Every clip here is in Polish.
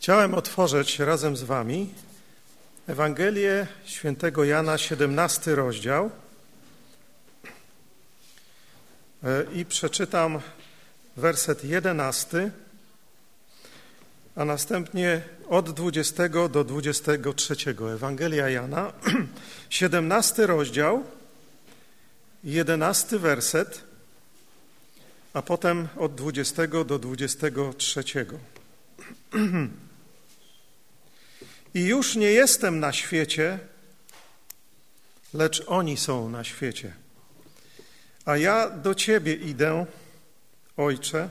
Chciałem otworzyć razem z Wami Ewangelię świętego Jana, 17 rozdział e, i przeczytam werset 11, a następnie od 20 do 23. Ewangelia Jana, 17 rozdział, 11 werset, a potem od 20 do 23. I już nie jestem na świecie, lecz oni są na świecie. A ja do Ciebie idę, Ojcze,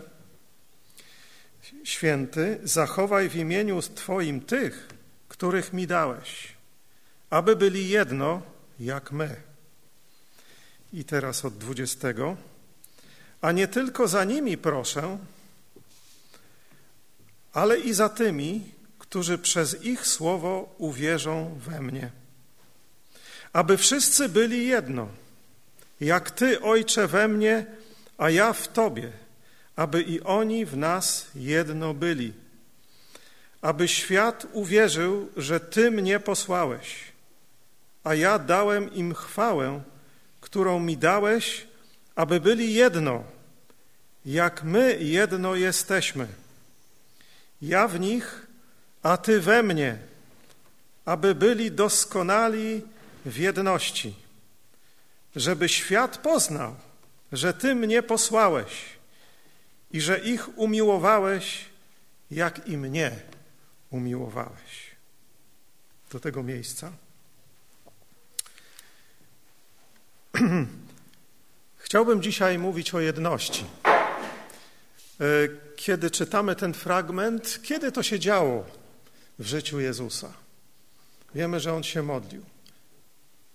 święty, zachowaj w imieniu Twoim tych, których mi dałeś, aby byli jedno jak my. I teraz od dwudziestego. A nie tylko za nimi proszę, ale i za tymi, którzy przez ich słowo uwierzą we mnie. Aby wszyscy byli jedno, jak Ty, Ojcze, we mnie, a ja w Tobie, aby i oni w nas jedno byli. Aby świat uwierzył, że Ty mnie posłałeś, a ja dałem im chwałę, którą mi dałeś, aby byli jedno, jak my jedno jesteśmy. Ja w nich, a Ty we mnie, aby byli doskonali w jedności, żeby świat poznał, że Ty mnie posłałeś i że ich umiłowałeś, jak i mnie umiłowałeś. Do tego miejsca. Chciałbym dzisiaj mówić o jedności. E, kiedy czytamy ten fragment, kiedy to się działo w życiu Jezusa? Wiemy, że on się modlił.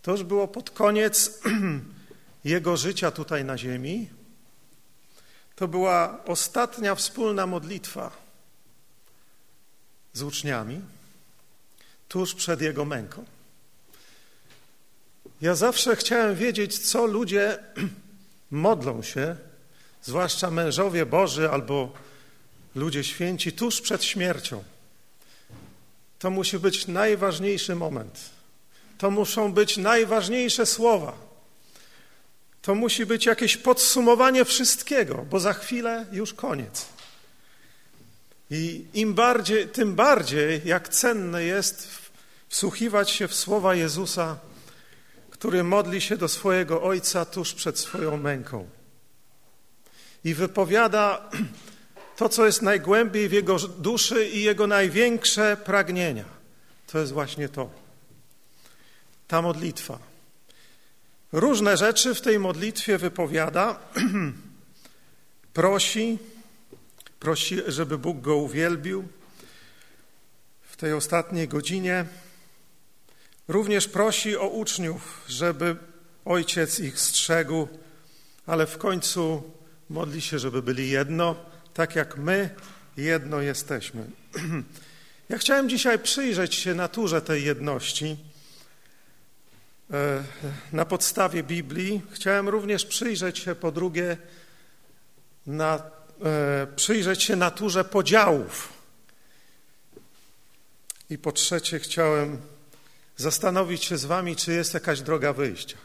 To już było pod koniec jego życia tutaj na ziemi. To była ostatnia wspólna modlitwa z uczniami, tuż przed jego męką. Ja zawsze chciałem wiedzieć, co ludzie modlą się, zwłaszcza mężowie Boży albo ludzie święci, tuż przed śmiercią. To musi być najważniejszy moment. To muszą być najważniejsze słowa. To musi być jakieś podsumowanie wszystkiego, bo za chwilę już koniec. I im bardziej, tym bardziej, jak cenne jest wsłuchiwać się w słowa Jezusa, który modli się do swojego Ojca tuż przed swoją męką. I wypowiada to, co jest najgłębiej w jego duszy i jego największe pragnienia. To jest właśnie to. Ta modlitwa. Różne rzeczy w tej modlitwie wypowiada, prosi, prosi, żeby Bóg go uwielbił w tej ostatniej godzinie. Również prosi o uczniów, żeby ojciec ich strzegł, ale w końcu modli się, żeby byli jedno, tak jak my jedno jesteśmy. Ja chciałem dzisiaj przyjrzeć się naturze tej jedności e, na podstawie Biblii. Chciałem również przyjrzeć się po drugie na, e, przyjrzeć się naturze podziałów. I po trzecie chciałem zastanowić się z wami, czy jest jakaś droga wyjścia.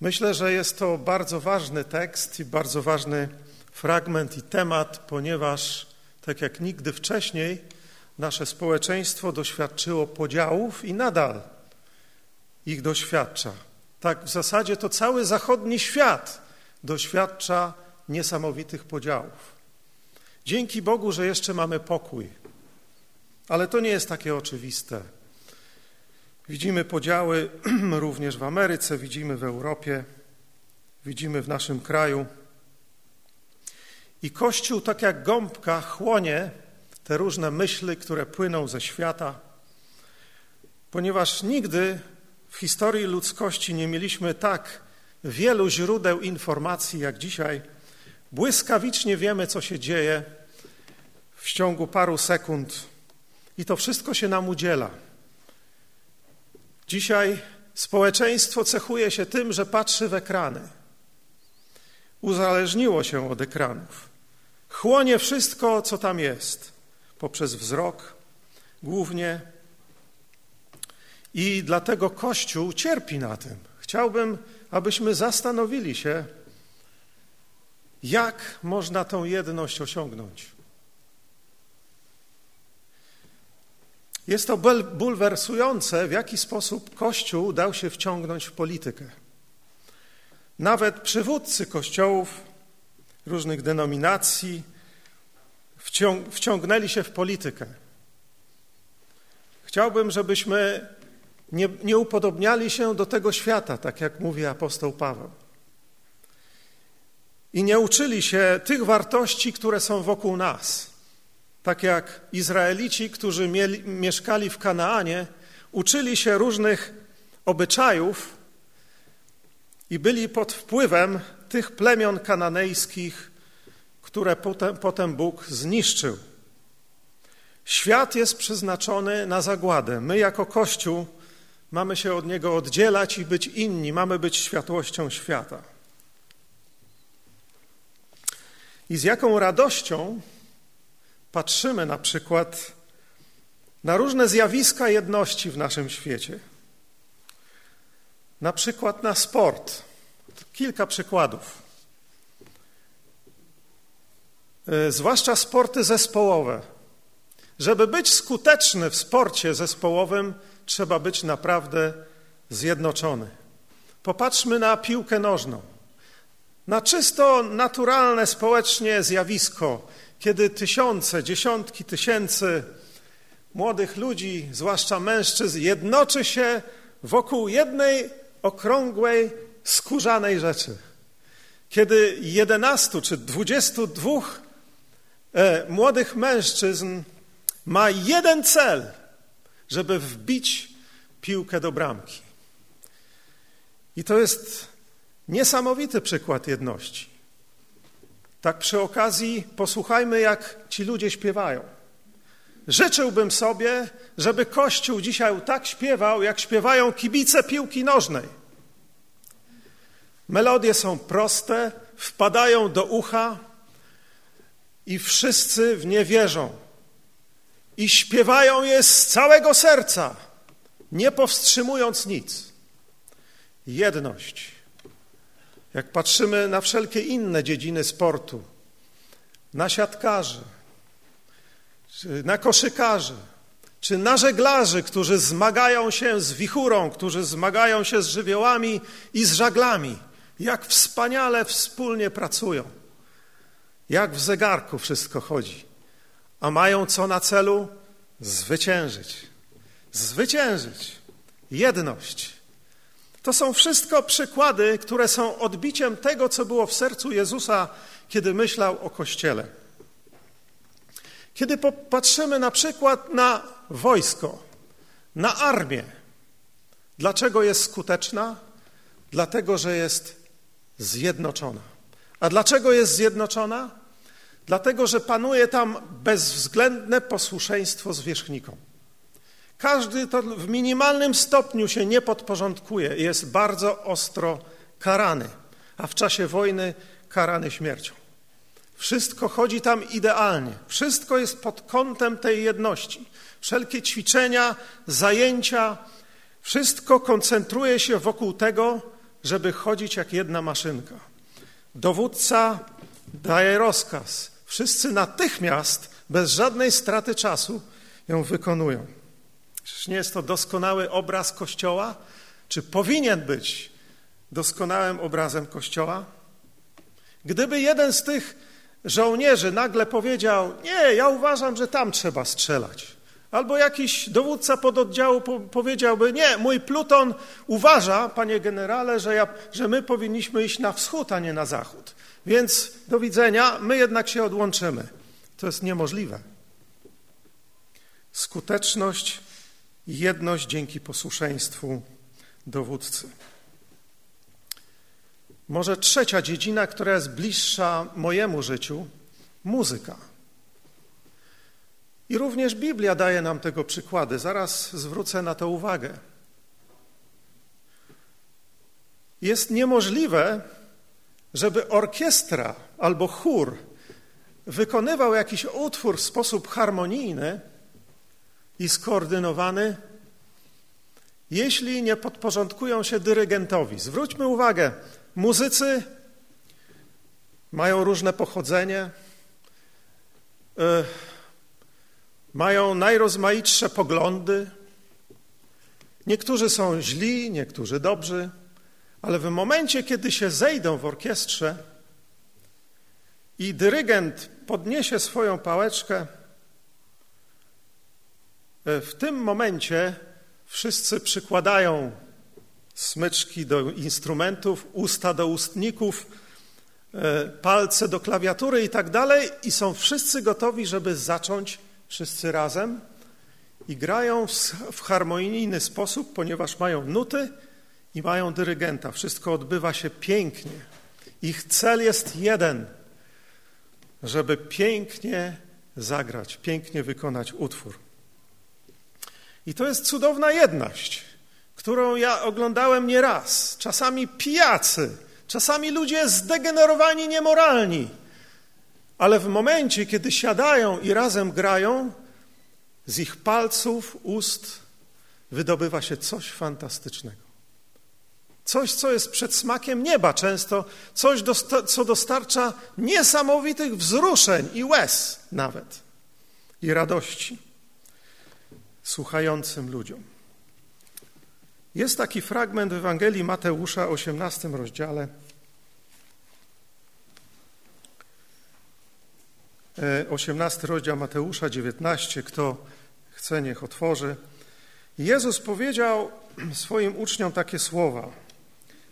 Myślę, że jest to bardzo ważny tekst i bardzo ważny fragment i temat, ponieważ tak jak nigdy wcześniej nasze społeczeństwo doświadczyło podziałów i nadal ich doświadcza. Tak w zasadzie to cały zachodni świat doświadcza niesamowitych podziałów. Dzięki Bogu, że jeszcze mamy pokój, ale to nie jest takie oczywiste. Widzimy podziały również w Ameryce, widzimy w Europie, widzimy w naszym kraju. I Kościół, tak jak gąbka, chłonie te różne myśli, które płyną ze świata, ponieważ nigdy w historii ludzkości nie mieliśmy tak wielu źródeł informacji jak dzisiaj. Błyskawicznie wiemy, co się dzieje w ciągu paru sekund, i to wszystko się nam udziela. Dzisiaj społeczeństwo cechuje się tym, że patrzy w ekrany. Uzależniło się od ekranów. chłonie wszystko, co tam jest, poprzez wzrok głównie. I dlatego Kościół cierpi na tym. Chciałbym, abyśmy zastanowili się, jak można tą jedność osiągnąć. Jest to bulwersujące, w jaki sposób Kościół dał się wciągnąć w politykę. Nawet przywódcy kościołów różnych denominacji wciągnęli się w politykę. Chciałbym, żebyśmy nie, nie upodobniali się do tego świata, tak jak mówi apostoł Paweł. I nie uczyli się tych wartości, które są wokół nas. Tak jak Izraelici, którzy mieli, mieszkali w Kanaanie, uczyli się różnych obyczajów i byli pod wpływem tych plemion kananejskich, które potem, potem Bóg zniszczył. Świat jest przeznaczony na zagładę. My, jako Kościół, mamy się od niego oddzielać i być inni, mamy być światłością świata. I z jaką radością patrzymy na przykład na różne zjawiska jedności w naszym świecie. Na przykład na sport. Kilka przykładów. E, zwłaszcza sporty zespołowe. Żeby być skuteczny w sporcie zespołowym, trzeba być naprawdę zjednoczony. Popatrzmy na piłkę nożną. Na czysto naturalne społecznie zjawisko, kiedy tysiące, dziesiątki tysięcy młodych ludzi, zwłaszcza mężczyzn, jednoczy się wokół jednej okrągłej, skórzanej rzeczy. Kiedy jedenastu czy dwudziestu dwóch e, młodych mężczyzn ma jeden cel, żeby wbić piłkę do bramki. I to jest niesamowity przykład jedności. Tak przy okazji posłuchajmy, jak ci ludzie śpiewają. Życzyłbym sobie, żeby Kościół dzisiaj tak śpiewał, jak śpiewają kibice piłki nożnej. Melodie są proste, wpadają do ucha i wszyscy w nie wierzą. I śpiewają je z całego serca, nie powstrzymując nic. Jedność jak patrzymy na wszelkie inne dziedziny sportu, na siatkarzy, na koszykarzy, czy na żeglarzy, którzy zmagają się z wichurą, którzy zmagają się z żywiołami i z żaglami, jak wspaniale wspólnie pracują, jak w zegarku wszystko chodzi, a mają co na celu? Zwyciężyć. Zwyciężyć. Jedność. To są wszystko przykłady, które są odbiciem tego, co było w sercu Jezusa, kiedy myślał o Kościele. Kiedy popatrzymy na przykład na wojsko, na armię, dlaczego jest skuteczna? Dlatego, że jest zjednoczona. A dlaczego jest zjednoczona? Dlatego, że panuje tam bezwzględne posłuszeństwo zwierzchnikom. Każdy to w minimalnym stopniu się nie podporządkuje i jest bardzo ostro karany, a w czasie wojny karany śmiercią. Wszystko chodzi tam idealnie. Wszystko jest pod kątem tej jedności. Wszelkie ćwiczenia, zajęcia, wszystko koncentruje się wokół tego, żeby chodzić jak jedna maszynka. Dowódca daje rozkaz. Wszyscy natychmiast, bez żadnej straty czasu, ją wykonują. Czyż nie jest to doskonały obraz Kościoła? Czy powinien być doskonałym obrazem Kościoła? Gdyby jeden z tych żołnierzy nagle powiedział: Nie, ja uważam, że tam trzeba strzelać. Albo jakiś dowódca pododdziału po powiedziałby: Nie, mój pluton uważa, panie generale, że, ja, że my powinniśmy iść na wschód, a nie na zachód. Więc do widzenia, my jednak się odłączymy. To jest niemożliwe. Skuteczność jedność dzięki posłuszeństwu dowódcy. Może trzecia dziedzina, która jest bliższa mojemu życiu muzyka. I również Biblia daje nam tego przykłady. Zaraz zwrócę na to uwagę. Jest niemożliwe, żeby orkiestra albo chór wykonywał jakiś utwór w sposób harmonijny i skoordynowany, jeśli nie podporządkują się dyrygentowi. Zwróćmy uwagę, muzycy mają różne pochodzenie, y, mają najrozmaitsze poglądy. Niektórzy są źli, niektórzy dobrzy, ale w momencie, kiedy się zejdą w orkiestrze i dyrygent podniesie swoją pałeczkę, w tym momencie wszyscy przykładają smyczki do instrumentów, usta do ustników, e, palce do klawiatury i tak dalej, i są wszyscy gotowi, żeby zacząć wszyscy razem i grają w harmonijny sposób, ponieważ mają nuty i mają dyrygenta. Wszystko odbywa się pięknie. Ich cel jest jeden, żeby pięknie zagrać, pięknie wykonać utwór. I to jest cudowna jedność, którą ja oglądałem nieraz. Czasami pijacy, czasami ludzie zdegenerowani, niemoralni. Ale w momencie, kiedy siadają i razem grają, z ich palców, ust wydobywa się coś fantastycznego. Coś, co jest przedsmakiem nieba często, coś, co dostarcza niesamowitych wzruszeń i łez nawet, i radości słuchającym ludziom. Jest taki fragment w Ewangelii Mateusza, 18 rozdziale. 18 e, rozdział Mateusza 19, kto chce, niech otworzy. Jezus powiedział swoim uczniom takie słowa.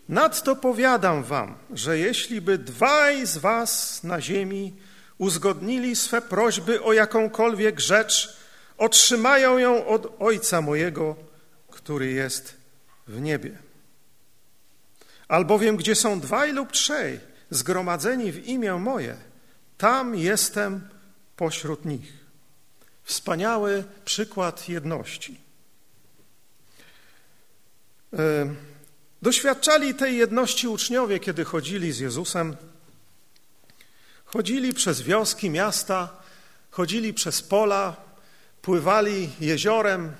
Nadto powiadam wam, że jeśli by dwaj z was na ziemi uzgodnili swe prośby o jakąkolwiek rzecz, otrzymają ją od Ojca mojego, który jest w niebie. Albowiem, gdzie są dwaj lub trzej zgromadzeni w imię moje, tam jestem pośród nich. Wspaniały przykład jedności. E, doświadczali tej jedności uczniowie, kiedy chodzili z Jezusem. Chodzili przez wioski, miasta, chodzili przez pola, pływali jeziorem,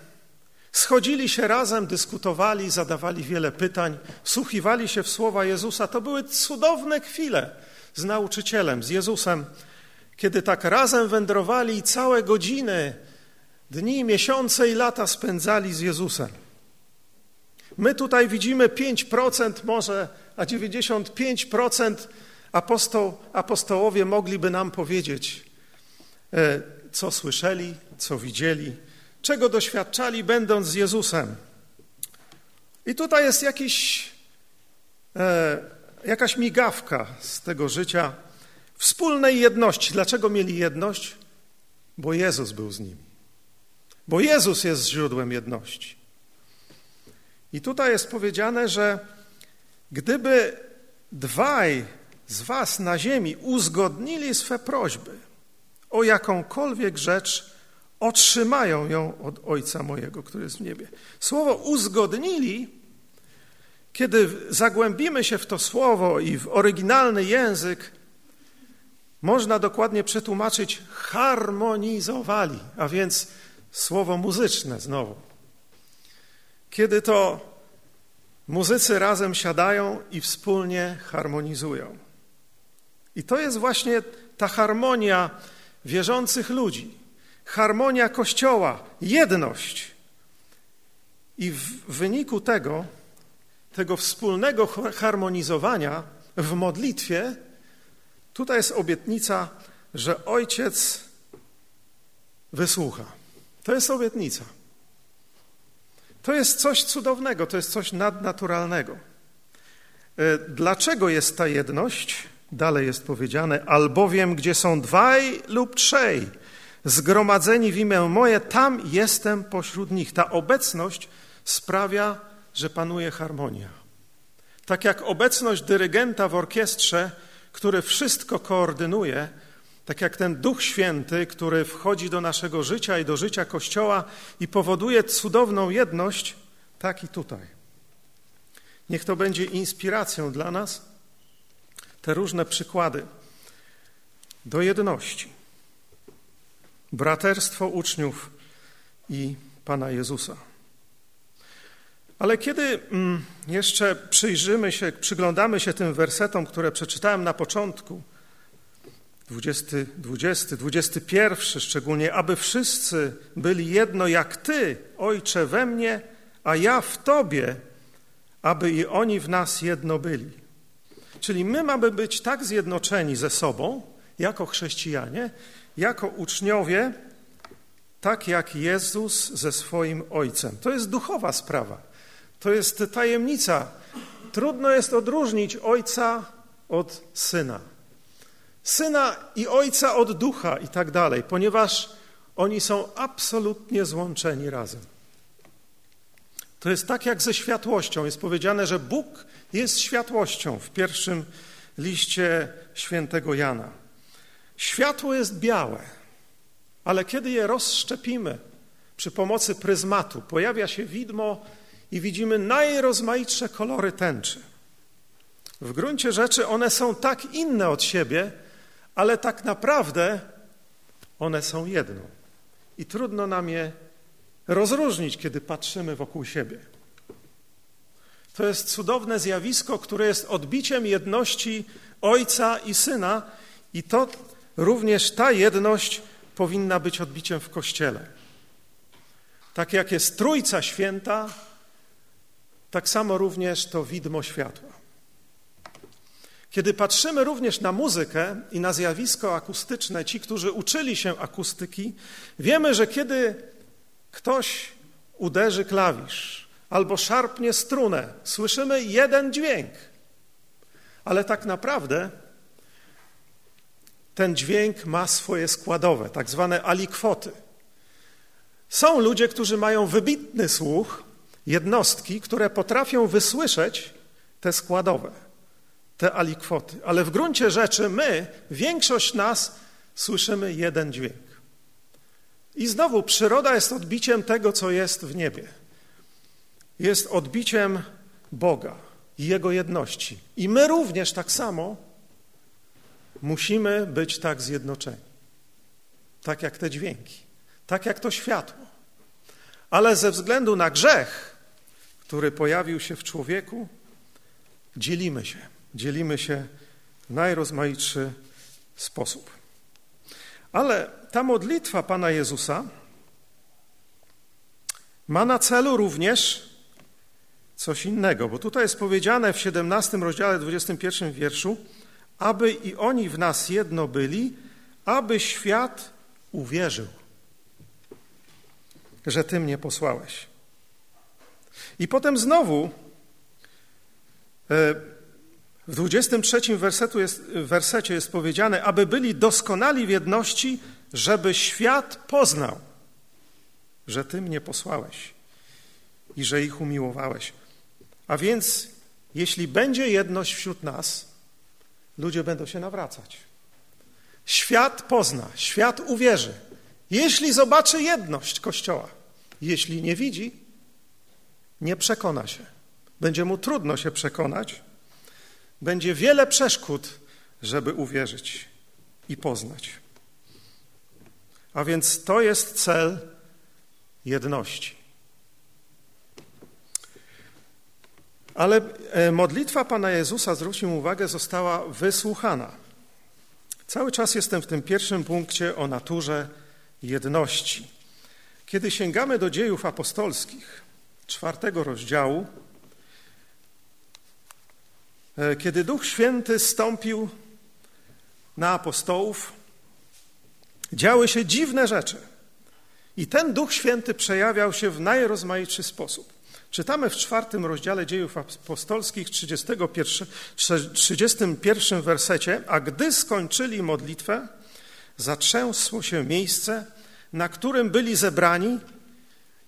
schodzili się razem, dyskutowali, zadawali wiele pytań, wsłuchiwali się w słowa Jezusa. To były cudowne chwile z nauczycielem, z Jezusem, kiedy tak razem wędrowali i całe godziny, dni, miesiące i lata spędzali z Jezusem. My tutaj widzimy 5% może, a 95% apostoł, apostołowie mogliby nam powiedzieć, e, co słyszeli, co widzieli, czego doświadczali, będąc z Jezusem. I tutaj jest jakiś, e, jakaś migawka z tego życia wspólnej jedności. Dlaczego mieli jedność? Bo Jezus był z nimi. Bo Jezus jest źródłem jedności. I tutaj jest powiedziane, że gdyby dwaj z was na ziemi uzgodnili swe prośby o jakąkolwiek rzecz, otrzymają ją od Ojca mojego, który jest w niebie. Słowo uzgodnili, kiedy zagłębimy się w to słowo i w oryginalny język, można dokładnie przetłumaczyć harmonizowali, a więc słowo muzyczne znowu. Kiedy to muzycy razem siadają i wspólnie harmonizują. I to jest właśnie ta harmonia wierzących ludzi harmonia Kościoła, jedność. I w wyniku tego, tego wspólnego harmonizowania w modlitwie, tutaj jest obietnica, że Ojciec wysłucha. To jest obietnica. To jest coś cudownego, to jest coś nadnaturalnego. E, dlaczego jest ta jedność? Dalej jest powiedziane, albowiem gdzie są dwaj lub trzej zgromadzeni w imię moje, tam jestem pośród nich. Ta obecność sprawia, że panuje harmonia. Tak jak obecność dyrygenta w orkiestrze, który wszystko koordynuje, tak jak ten Duch Święty, który wchodzi do naszego życia i do życia Kościoła i powoduje cudowną jedność, tak i tutaj. Niech to będzie inspiracją dla nas, te różne przykłady. do jedności. Braterstwo uczniów i Pana Jezusa. Ale kiedy mm, jeszcze przyjrzymy się, przyglądamy się tym wersetom, które przeczytałem na początku, 20, 20, 21 szczególnie, aby wszyscy byli jedno jak Ty, Ojcze, we mnie, a ja w Tobie, aby i oni w nas jedno byli. Czyli my mamy być tak zjednoczeni ze sobą, jako chrześcijanie, jako uczniowie, tak jak Jezus ze swoim Ojcem. To jest duchowa sprawa. To jest tajemnica. Trudno jest odróżnić Ojca od Syna. Syna i Ojca od Ducha i tak dalej, ponieważ oni są absolutnie złączeni razem. To jest tak jak ze światłością. Jest powiedziane, że Bóg jest światłością w pierwszym liście świętego Jana. Światło jest białe, ale kiedy je rozszczepimy przy pomocy pryzmatu, pojawia się widmo i widzimy najrozmaitsze kolory tęczy. W gruncie rzeczy one są tak inne od siebie, ale tak naprawdę one są jedną. I trudno nam je rozróżnić, kiedy patrzymy wokół siebie. To jest cudowne zjawisko, które jest odbiciem jedności Ojca i Syna, i to również ta jedność powinna być odbiciem w Kościele. Tak jak jest Trójca Święta, tak samo również to widmo światła. Kiedy patrzymy również na muzykę i na zjawisko akustyczne, ci, którzy uczyli się akustyki, wiemy, że kiedy ktoś uderzy klawisz albo szarpnie strunę, słyszymy jeden dźwięk, ale tak naprawdę ten dźwięk ma swoje składowe, tak zwane alikwoty. Są ludzie, którzy mają wybitny słuch, jednostki, które potrafią wysłyszeć te składowe, te alikwoty. Ale w gruncie rzeczy my, większość nas, słyszymy jeden dźwięk. I znowu przyroda jest odbiciem tego, co jest w niebie. Jest odbiciem Boga i Jego jedności. I my również tak samo musimy być tak zjednoczeni. Tak jak te dźwięki, tak jak to światło. Ale ze względu na grzech, który pojawił się w człowieku, dzielimy się. Dzielimy się w najrozmaitszy sposób. Ale ta modlitwa Pana Jezusa ma na celu również coś innego, bo tutaj jest powiedziane w 17 rozdziale, 21 wierszu, aby i oni w nas jedno byli, aby świat uwierzył, że Ty mnie posłałeś. I potem znowu e, w 23 wersetu jest, wersecie jest powiedziane, aby byli doskonali w jedności, żeby świat poznał, że Ty mnie posłałeś i że ich umiłowałeś. A więc, jeśli będzie jedność wśród nas, ludzie będą się nawracać. Świat pozna, świat uwierzy. Jeśli zobaczy jedność Kościoła, jeśli nie widzi, nie przekona się. Będzie mu trudno się przekonać, będzie wiele przeszkód, żeby uwierzyć i poznać. A więc to jest cel jedności. Ale e, modlitwa Pana Jezusa, zwróćmy uwagę, została wysłuchana. Cały czas jestem w tym pierwszym punkcie o naturze jedności. Kiedy sięgamy do dziejów apostolskich, czwartego rozdziału, e, kiedy Duch Święty stąpił na apostołów, działy się dziwne rzeczy. I ten Duch Święty przejawiał się w najrozmaitszy sposób. Czytamy w czwartym rozdziale dziejów apostolskich, 31, 31 wersecie, a gdy skończyli modlitwę, zatrzęsło się miejsce, na którym byli zebrani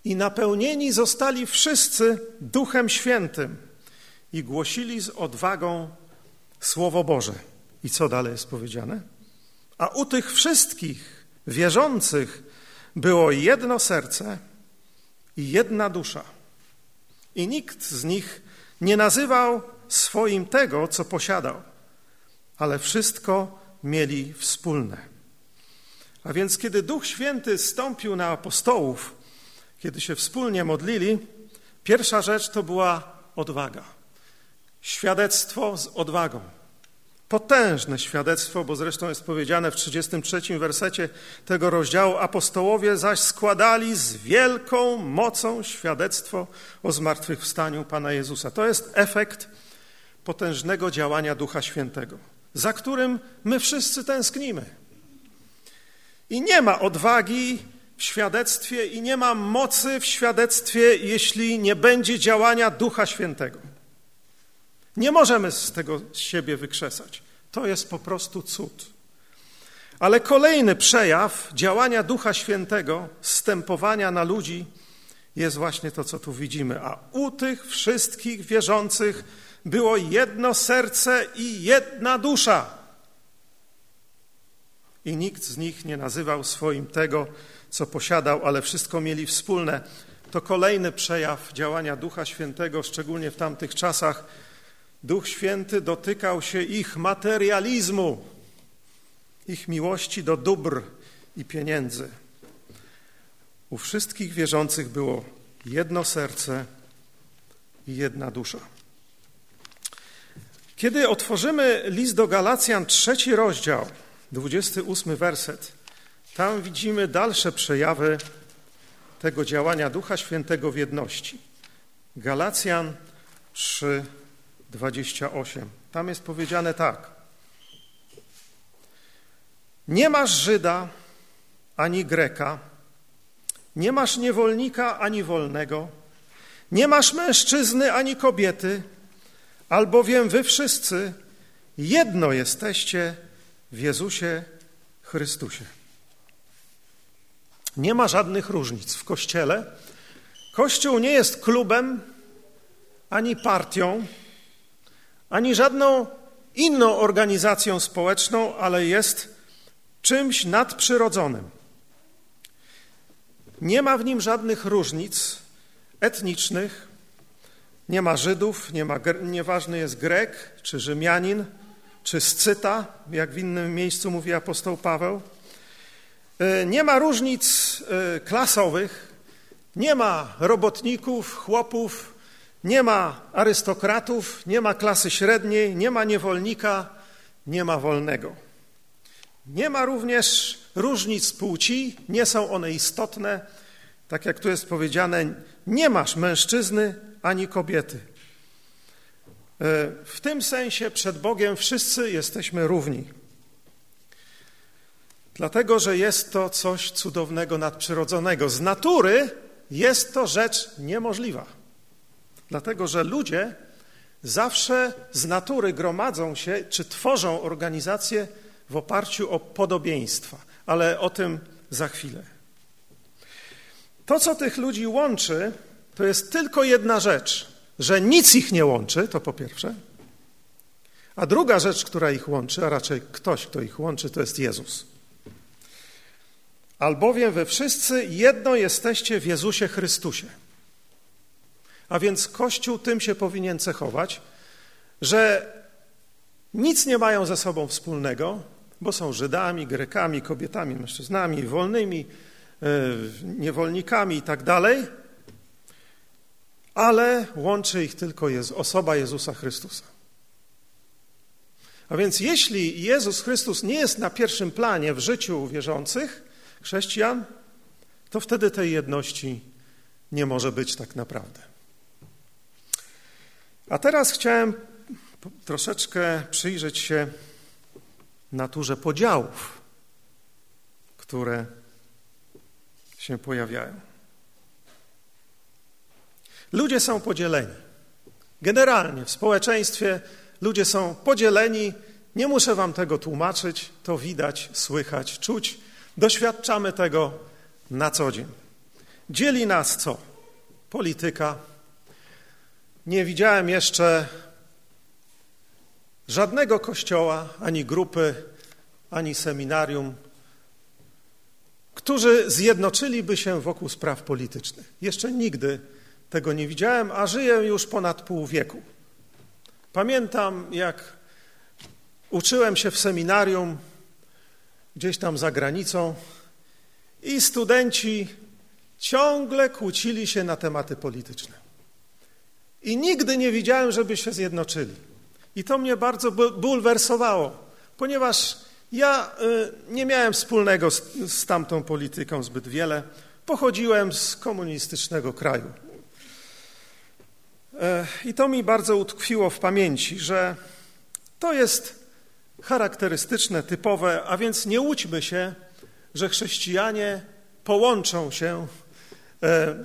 i napełnieni zostali wszyscy Duchem Świętym i głosili z odwagą Słowo Boże. I co dalej jest powiedziane? A u tych wszystkich wierzących było jedno serce i jedna dusza. I nikt z nich nie nazywał swoim tego, co posiadał, ale wszystko mieli wspólne. A więc kiedy Duch Święty stąpił na apostołów, kiedy się wspólnie modlili, pierwsza rzecz to była odwaga. Świadectwo z odwagą. Potężne świadectwo, bo zresztą jest powiedziane w 33 wersecie tego rozdziału: Apostołowie zaś składali z wielką mocą świadectwo o zmartwychwstaniu Pana Jezusa. To jest efekt potężnego działania Ducha Świętego, za którym my wszyscy tęsknimy. I nie ma odwagi w świadectwie, i nie ma mocy w świadectwie, jeśli nie będzie działania Ducha Świętego. Nie możemy z tego z siebie wykrzesać. To jest po prostu cud. Ale kolejny przejaw działania Ducha Świętego, stępowania na ludzi, jest właśnie to, co tu widzimy. A u tych wszystkich wierzących było jedno serce i jedna dusza. I nikt z nich nie nazywał swoim tego, co posiadał, ale wszystko mieli wspólne. To kolejny przejaw działania Ducha Świętego, szczególnie w tamtych czasach. Duch Święty dotykał się ich materializmu, ich miłości do dóbr i pieniędzy. U wszystkich wierzących było jedno serce i jedna dusza. Kiedy otworzymy list do Galacjan, trzeci rozdział, 28 werset, tam widzimy dalsze przejawy tego działania Ducha Świętego w jedności. Galacjan 3, 28. Tam jest powiedziane tak. Nie masz Żyda ani Greka, nie masz niewolnika ani wolnego, nie masz mężczyzny ani kobiety, albowiem wy wszyscy jedno jesteście w Jezusie Chrystusie. Nie ma żadnych różnic w Kościele. Kościół nie jest klubem ani partią, ani żadną inną organizacją społeczną, ale jest czymś nadprzyrodzonym. Nie ma w nim żadnych różnic etnicznych, nie ma Żydów, nie ma, nieważny jest Grek, czy Rzymianin, czy Scyta, jak w innym miejscu mówi apostoł Paweł. E, nie ma różnic e, klasowych, nie ma robotników, chłopów, nie ma arystokratów, nie ma klasy średniej, nie ma niewolnika, nie ma wolnego. Nie ma również różnic płci, nie są one istotne. Tak jak tu jest powiedziane, nie masz mężczyzny ani kobiety. E, w tym sensie przed Bogiem wszyscy jesteśmy równi. Dlatego, że jest to coś cudownego, nadprzyrodzonego. Z natury jest to rzecz niemożliwa. Dlatego, że ludzie zawsze z natury gromadzą się czy tworzą organizacje w oparciu o podobieństwa, ale o tym za chwilę. To, co tych ludzi łączy, to jest tylko jedna rzecz, że nic ich nie łączy, to po pierwsze. A druga rzecz, która ich łączy, a raczej ktoś, kto ich łączy, to jest Jezus. Albowiem wy wszyscy jedno jesteście w Jezusie Chrystusie. A więc Kościół tym się powinien cechować, że nic nie mają ze sobą wspólnego, bo są Żydami, Grekami, kobietami, mężczyznami, wolnymi, e, niewolnikami i tak dalej, ale łączy ich tylko osoba Jezusa Chrystusa. A więc jeśli Jezus Chrystus nie jest na pierwszym planie w życiu wierzących, chrześcijan, to wtedy tej jedności nie może być tak naprawdę. A teraz chciałem troszeczkę przyjrzeć się naturze podziałów, które się pojawiają. Ludzie są podzieleni. Generalnie w społeczeństwie ludzie są podzieleni. Nie muszę wam tego tłumaczyć, to widać, słychać, czuć. Doświadczamy tego na co dzień. Dzieli nas co? Polityka. Nie widziałem jeszcze żadnego kościoła, ani grupy, ani seminarium, którzy zjednoczyliby się wokół spraw politycznych. Jeszcze nigdy tego nie widziałem, a żyję już ponad pół wieku. Pamiętam, jak uczyłem się w seminarium, gdzieś tam za granicą i studenci ciągle kłócili się na tematy polityczne. I nigdy nie widziałem, żeby się zjednoczyli. I to mnie bardzo bulwersowało, ponieważ ja y, nie miałem wspólnego z, z tamtą polityką zbyt wiele. Pochodziłem z komunistycznego kraju. E, I to mi bardzo utkwiło w pamięci, że to jest charakterystyczne, typowe, a więc nie łudźmy się, że chrześcijanie połączą się e,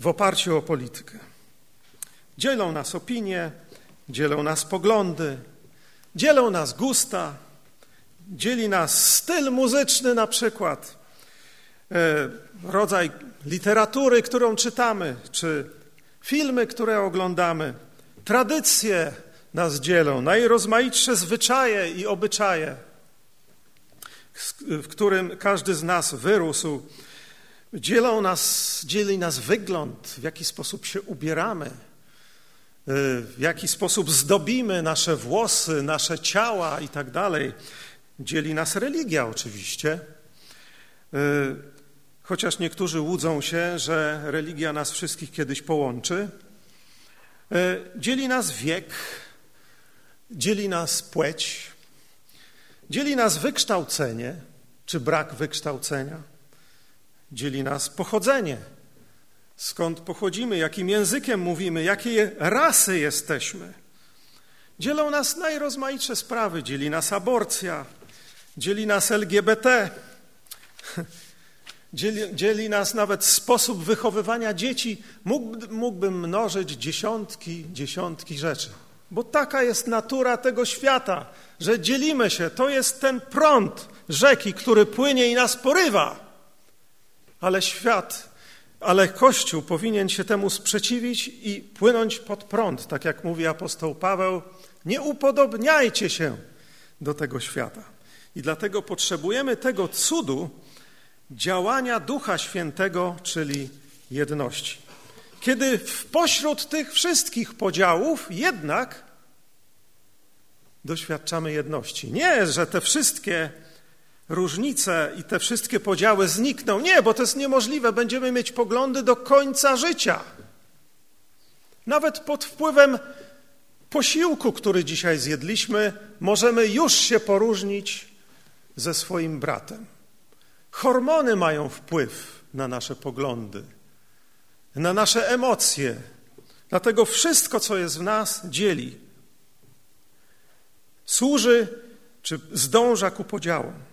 w oparciu o politykę. Dzielą nas opinie, dzielą nas poglądy, dzielą nas gusta, dzieli nas styl muzyczny na przykład, e, rodzaj literatury, którą czytamy, czy filmy, które oglądamy, tradycje nas dzielą, najrozmaitsze zwyczaje i obyczaje, w którym każdy z nas wyrósł. Dzielą nas, dzieli nas wygląd, w jaki sposób się ubieramy, w jaki sposób zdobimy nasze włosy, nasze ciała i tak dalej. Dzieli nas religia oczywiście. Y, chociaż niektórzy łudzą się, że religia nas wszystkich kiedyś połączy. Y, dzieli nas wiek, dzieli nas płeć, dzieli nas wykształcenie czy brak wykształcenia, dzieli nas pochodzenie, skąd pochodzimy, jakim językiem mówimy, jakiej rasy jesteśmy. Dzielą nas najrozmaitsze sprawy, dzieli nas aborcja, dzieli nas LGBT, dzieli, dzieli nas nawet sposób wychowywania dzieci. Mógł, mógłbym mnożyć dziesiątki, dziesiątki rzeczy. Bo taka jest natura tego świata, że dzielimy się. To jest ten prąd rzeki, który płynie i nas porywa. Ale świat, ale Kościół powinien się temu sprzeciwić i płynąć pod prąd, tak jak mówi apostoł Paweł. Nie upodobniajcie się do tego świata. I dlatego potrzebujemy tego cudu działania Ducha Świętego, czyli jedności. Kiedy w pośród tych wszystkich podziałów jednak doświadczamy jedności. Nie, że te wszystkie różnice i te wszystkie podziały znikną. Nie, bo to jest niemożliwe. Będziemy mieć poglądy do końca życia. Nawet pod wpływem posiłku, który dzisiaj zjedliśmy, możemy już się poróżnić ze swoim bratem. Hormony mają wpływ na nasze poglądy, na nasze emocje. Dlatego wszystko, co jest w nas, dzieli. Służy czy zdąża ku podziałom.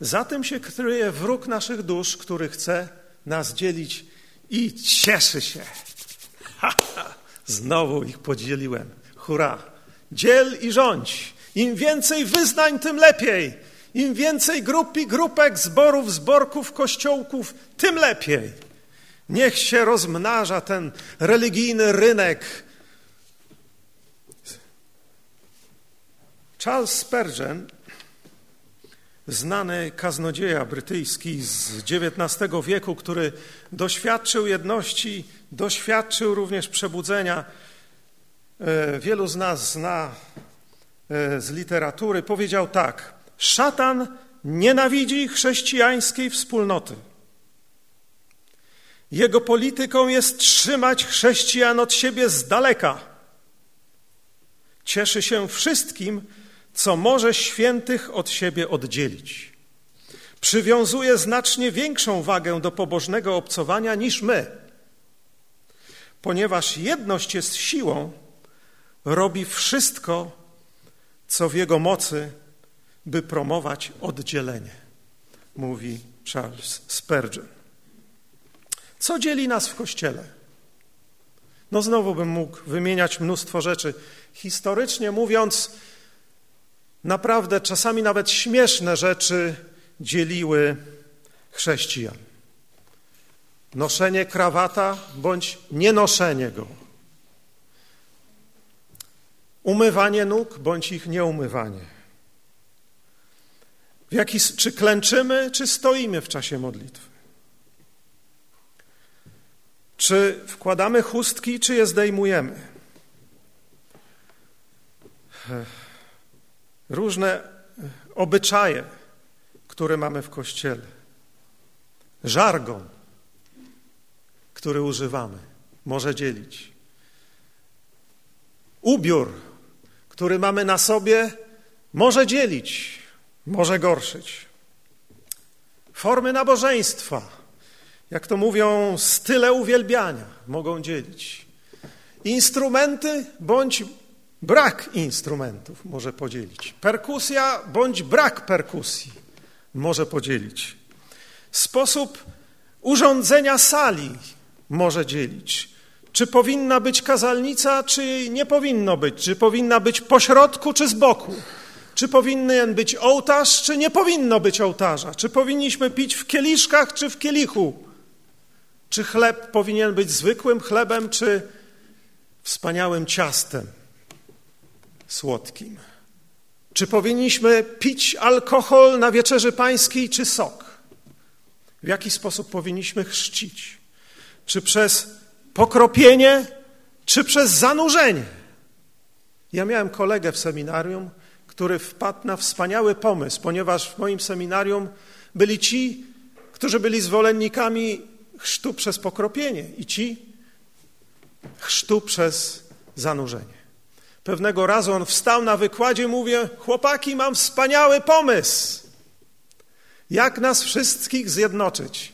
Za tym się kryje wróg naszych dusz, który chce nas dzielić i cieszy się. Ha, ha, znowu ich podzieliłem. Hurra! Dziel i rządź. Im więcej wyznań, tym lepiej. Im więcej grup i grupek, zborów, zborków, kościołków, tym lepiej. Niech się rozmnaża ten religijny rynek. Charles Spurgeon, znany kaznodzieja brytyjski z XIX wieku, który doświadczył jedności, doświadczył również przebudzenia. E, wielu z nas zna e, z literatury, powiedział tak – Szatan nienawidzi chrześcijańskiej wspólnoty. Jego polityką jest trzymać chrześcijan od siebie z daleka. Cieszy się wszystkim, co może świętych od siebie oddzielić. Przywiązuje znacznie większą wagę do pobożnego obcowania niż my. Ponieważ jedność jest siłą, robi wszystko, co w jego mocy, by promować oddzielenie, mówi Charles Spurgeon. Co dzieli nas w Kościele? No znowu bym mógł wymieniać mnóstwo rzeczy. Historycznie mówiąc, naprawdę czasami nawet śmieszne rzeczy dzieliły chrześcijan. Noszenie krawata bądź nienoszenie go. Umywanie nóg bądź ich nieumywanie w jaki, czy klęczymy, czy stoimy w czasie modlitwy? Czy wkładamy chustki, czy je zdejmujemy? Różne obyczaje, które mamy w kościele, żargon, który używamy, może dzielić. Ubiór, który mamy na sobie, może dzielić, może gorszyć. Formy nabożeństwa, jak to mówią, style uwielbiania mogą dzielić. Instrumenty bądź brak instrumentów może podzielić. Perkusja bądź brak perkusji może podzielić. Sposób urządzenia sali może dzielić. Czy powinna być kazalnica, czy nie powinno być? Czy powinna być po środku, czy z boku? Czy powinien być ołtarz, czy nie powinno być ołtarza? Czy powinniśmy pić w kieliszkach, czy w kielichu? Czy chleb powinien być zwykłym chlebem, czy wspaniałym ciastem słodkim? Czy powinniśmy pić alkohol na wieczerzy pańskiej, czy sok? W jaki sposób powinniśmy chrzcić? Czy przez pokropienie, czy przez zanurzenie? Ja miałem kolegę w seminarium, który wpadł na wspaniały pomysł, ponieważ w moim seminarium byli ci, którzy byli zwolennikami chrztu przez pokropienie i ci chrztu przez zanurzenie. Pewnego razu on wstał na wykładzie, mówię, chłopaki, mam wspaniały pomysł. Jak nas wszystkich zjednoczyć?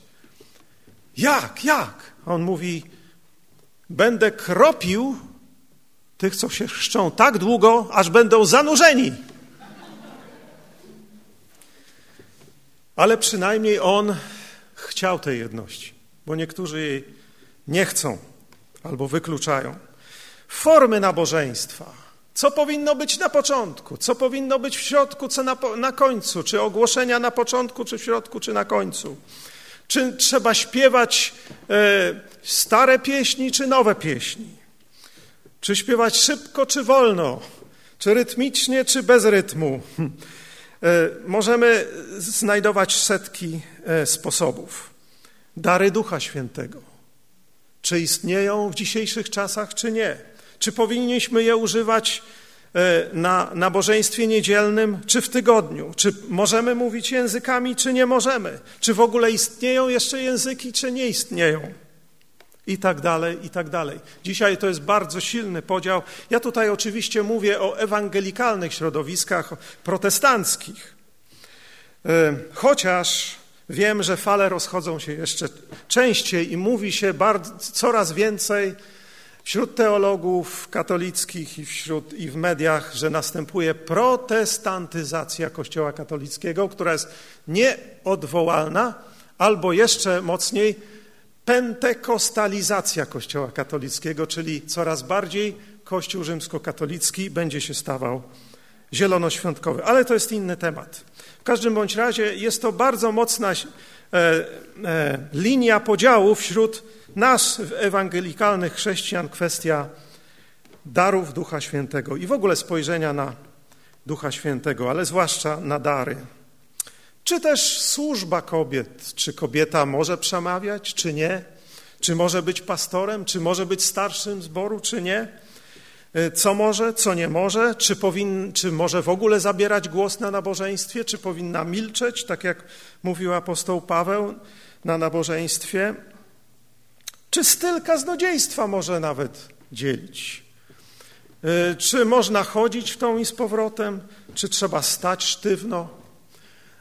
Jak, jak? On mówi, będę kropił tych, co się chrzczą tak długo, aż będą zanurzeni. Ale przynajmniej on chciał tej jedności, bo niektórzy jej nie chcą albo wykluczają. Formy nabożeństwa. Co powinno być na początku, co powinno być w środku, co na, na końcu, czy ogłoszenia na początku, czy w środku, czy na końcu. Czy trzeba śpiewać e, stare pieśni, czy nowe pieśni? Czy śpiewać szybko, czy wolno? Czy rytmicznie, czy bez rytmu? E, możemy znajdować setki e, sposobów. Dary Ducha Świętego. Czy istnieją w dzisiejszych czasach, czy nie? Czy powinniśmy je używać e, na nabożeństwie niedzielnym, czy w tygodniu? Czy możemy mówić językami, czy nie możemy? Czy w ogóle istnieją jeszcze języki, czy nie istnieją? I tak dalej, i tak dalej. Dzisiaj to jest bardzo silny podział. Ja tutaj oczywiście mówię o ewangelikalnych środowiskach protestanckich. E, chociaż wiem, że fale rozchodzą się jeszcze częściej i mówi się bardzo, coraz więcej wśród teologów katolickich i, wśród, i w mediach, że następuje protestantyzacja Kościoła katolickiego, która jest nieodwołalna, albo jeszcze mocniej pentekostalizacja Kościoła katolickiego, czyli coraz bardziej Kościół rzymskokatolicki będzie się stawał zielonoświątkowy. Ale to jest inny temat. W każdym bądź razie jest to bardzo mocna e, e, linia podziału wśród nas, ewangelikalnych chrześcijan, kwestia darów Ducha Świętego i w ogóle spojrzenia na Ducha Świętego, ale zwłaszcza na dary. Czy też służba kobiet, czy kobieta może przemawiać, czy nie? Czy może być pastorem, czy może być starszym zboru, czy nie? E, co może, co nie może? Czy, powin, czy może w ogóle zabierać głos na nabożeństwie, czy powinna milczeć, tak jak mówił apostoł Paweł na nabożeństwie? Czy styl kaznodziejstwa może nawet dzielić? E, czy można chodzić w tą i z powrotem? Czy trzeba stać sztywno?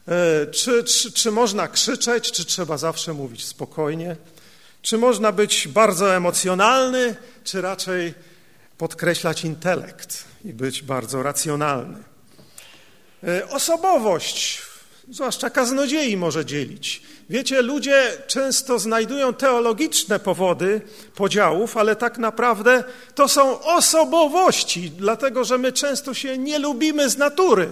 E, czy, czy, czy można krzyczeć, czy trzeba zawsze mówić spokojnie? Czy można być bardzo emocjonalny, czy raczej podkreślać intelekt i być bardzo racjonalny? E, osobowość, zwłaszcza kaznodziei, może dzielić. Wiecie, ludzie często znajdują teologiczne powody podziałów, ale tak naprawdę to są osobowości, dlatego że my często się nie lubimy z natury.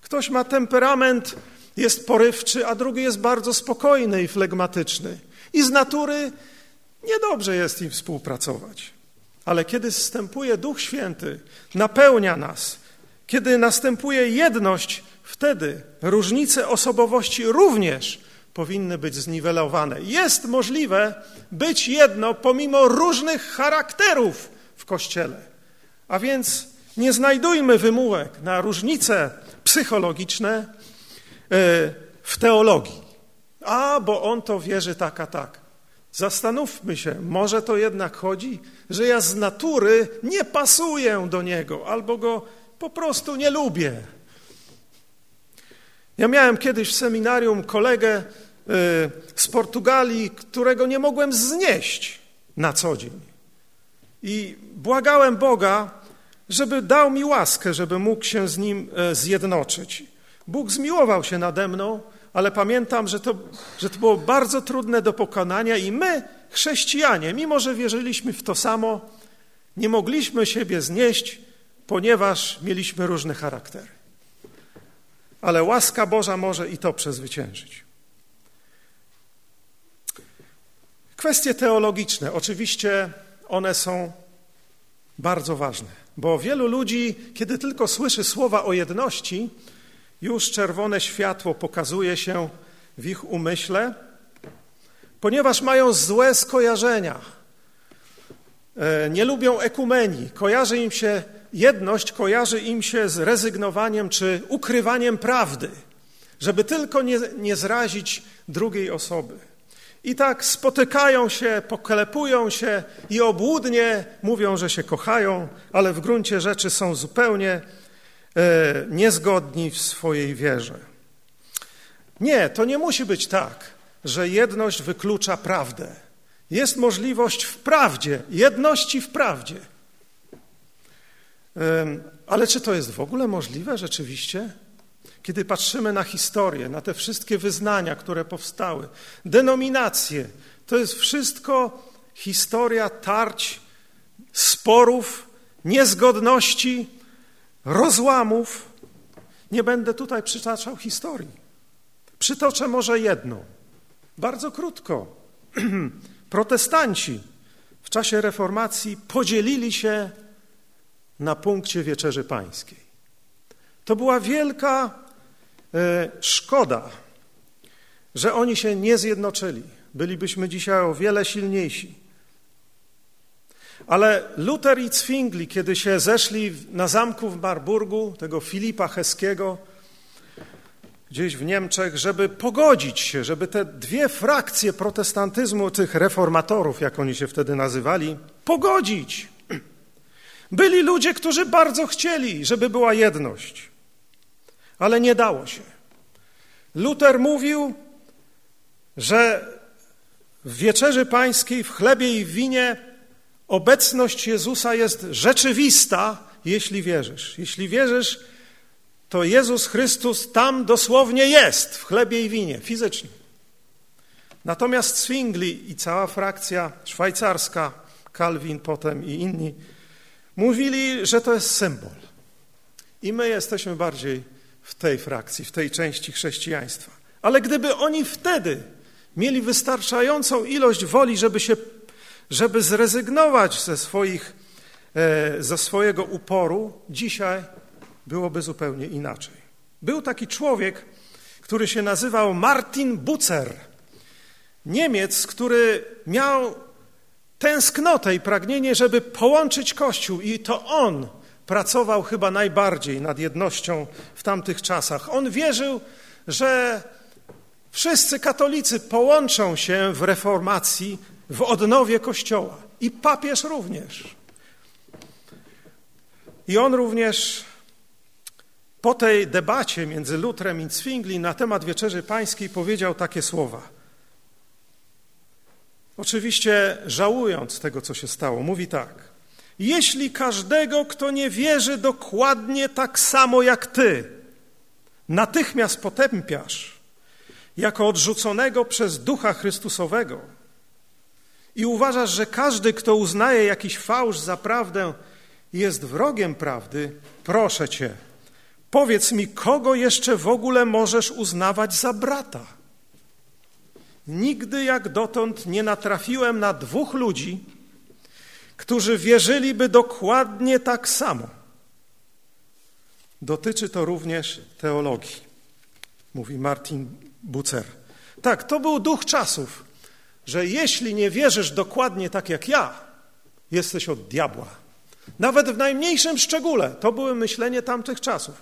Ktoś ma temperament, jest porywczy, a drugi jest bardzo spokojny i flegmatyczny. I z natury niedobrze jest im współpracować. Ale kiedy wstępuje Duch Święty, napełnia nas, kiedy następuje jedność, wtedy różnice osobowości również powinny być zniwelowane. Jest możliwe być jedno pomimo różnych charakterów w Kościele. A więc nie znajdujmy wymówek na różnice psychologiczne, e, w teologii. A, bo on to wierzy tak, a tak. Zastanówmy się, może to jednak chodzi, że ja z natury nie pasuję do niego albo go po prostu nie lubię. Ja miałem kiedyś w seminarium kolegę z Portugalii, którego nie mogłem znieść na co dzień. I błagałem Boga, żeby dał mi łaskę, żeby mógł się z nim e, zjednoczyć. Bóg zmiłował się nade mną, ale pamiętam, że to, że to było bardzo trudne do pokonania i my, chrześcijanie, mimo że wierzyliśmy w to samo, nie mogliśmy siebie znieść, ponieważ mieliśmy różne charaktery. Ale łaska Boża może i to przezwyciężyć. Kwestie teologiczne, oczywiście one są bardzo ważne, bo wielu ludzi, kiedy tylko słyszy słowa o jedności, już czerwone światło pokazuje się w ich umyśle, ponieważ mają złe skojarzenia. E, nie lubią ekumenii. Kojarzy im się jedność, kojarzy im się z rezygnowaniem czy ukrywaniem prawdy, żeby tylko nie, nie zrazić drugiej osoby. I tak spotykają się, poklepują się i obłudnie mówią, że się kochają, ale w gruncie rzeczy są zupełnie e, niezgodni w swojej wierze. Nie, to nie musi być tak, że jedność wyklucza prawdę. Jest możliwość w prawdzie, jedności w prawdzie. Ale czy to jest w ogóle możliwe rzeczywiście? Kiedy patrzymy na historię, na te wszystkie wyznania, które powstały, denominacje, to jest wszystko historia tarć, sporów, niezgodności, rozłamów. Nie będę tutaj przytaczał historii. Przytoczę może jedną, bardzo krótko. Protestanci w czasie reformacji podzielili się na punkcie wieczerzy pańskiej. To była wielka E, szkoda, że oni się nie zjednoczyli. Bylibyśmy dzisiaj o wiele silniejsi. Ale Luther i Zwingli, kiedy się zeszli na zamku w Marburgu, tego Filipa Heskiego, gdzieś w Niemczech, żeby pogodzić się, żeby te dwie frakcje protestantyzmu, tych reformatorów, jak oni się wtedy nazywali, pogodzić. Byli ludzie, którzy bardzo chcieli, żeby była jedność ale nie dało się. Luther mówił, że w wieczerzy pańskiej, w chlebie i w winie obecność Jezusa jest rzeczywista, jeśli wierzysz. Jeśli wierzysz, to Jezus Chrystus tam dosłownie jest, w chlebie i winie, fizycznie. Natomiast Zwingli i cała frakcja szwajcarska, Calvin potem i inni, mówili, że to jest symbol. I my jesteśmy bardziej w tej frakcji, w tej części chrześcijaństwa. Ale gdyby oni wtedy mieli wystarczającą ilość woli, żeby, się, żeby zrezygnować ze, swoich, e, ze swojego uporu, dzisiaj byłoby zupełnie inaczej. Był taki człowiek, który się nazywał Martin Bucer. Niemiec, który miał tęsknotę i pragnienie, żeby połączyć Kościół, i to on pracował chyba najbardziej nad jednością w tamtych czasach. On wierzył, że wszyscy katolicy połączą się w reformacji, w odnowie Kościoła i papież również. I on również po tej debacie między Lutrem i Zwingli na temat Wieczerzy Pańskiej powiedział takie słowa. Oczywiście żałując tego, co się stało, mówi tak – jeśli każdego, kto nie wierzy dokładnie tak samo jak ty, natychmiast potępiasz jako odrzuconego przez Ducha Chrystusowego i uważasz, że każdy, kto uznaje jakiś fałsz za prawdę, jest wrogiem prawdy, proszę cię, powiedz mi, kogo jeszcze w ogóle możesz uznawać za brata? Nigdy jak dotąd nie natrafiłem na dwóch ludzi, którzy wierzyliby dokładnie tak samo. Dotyczy to również teologii, mówi Martin Bucer. Tak, to był duch czasów, że jeśli nie wierzysz dokładnie tak jak ja, jesteś od diabła. Nawet w najmniejszym szczególe to były myślenie tamtych czasów.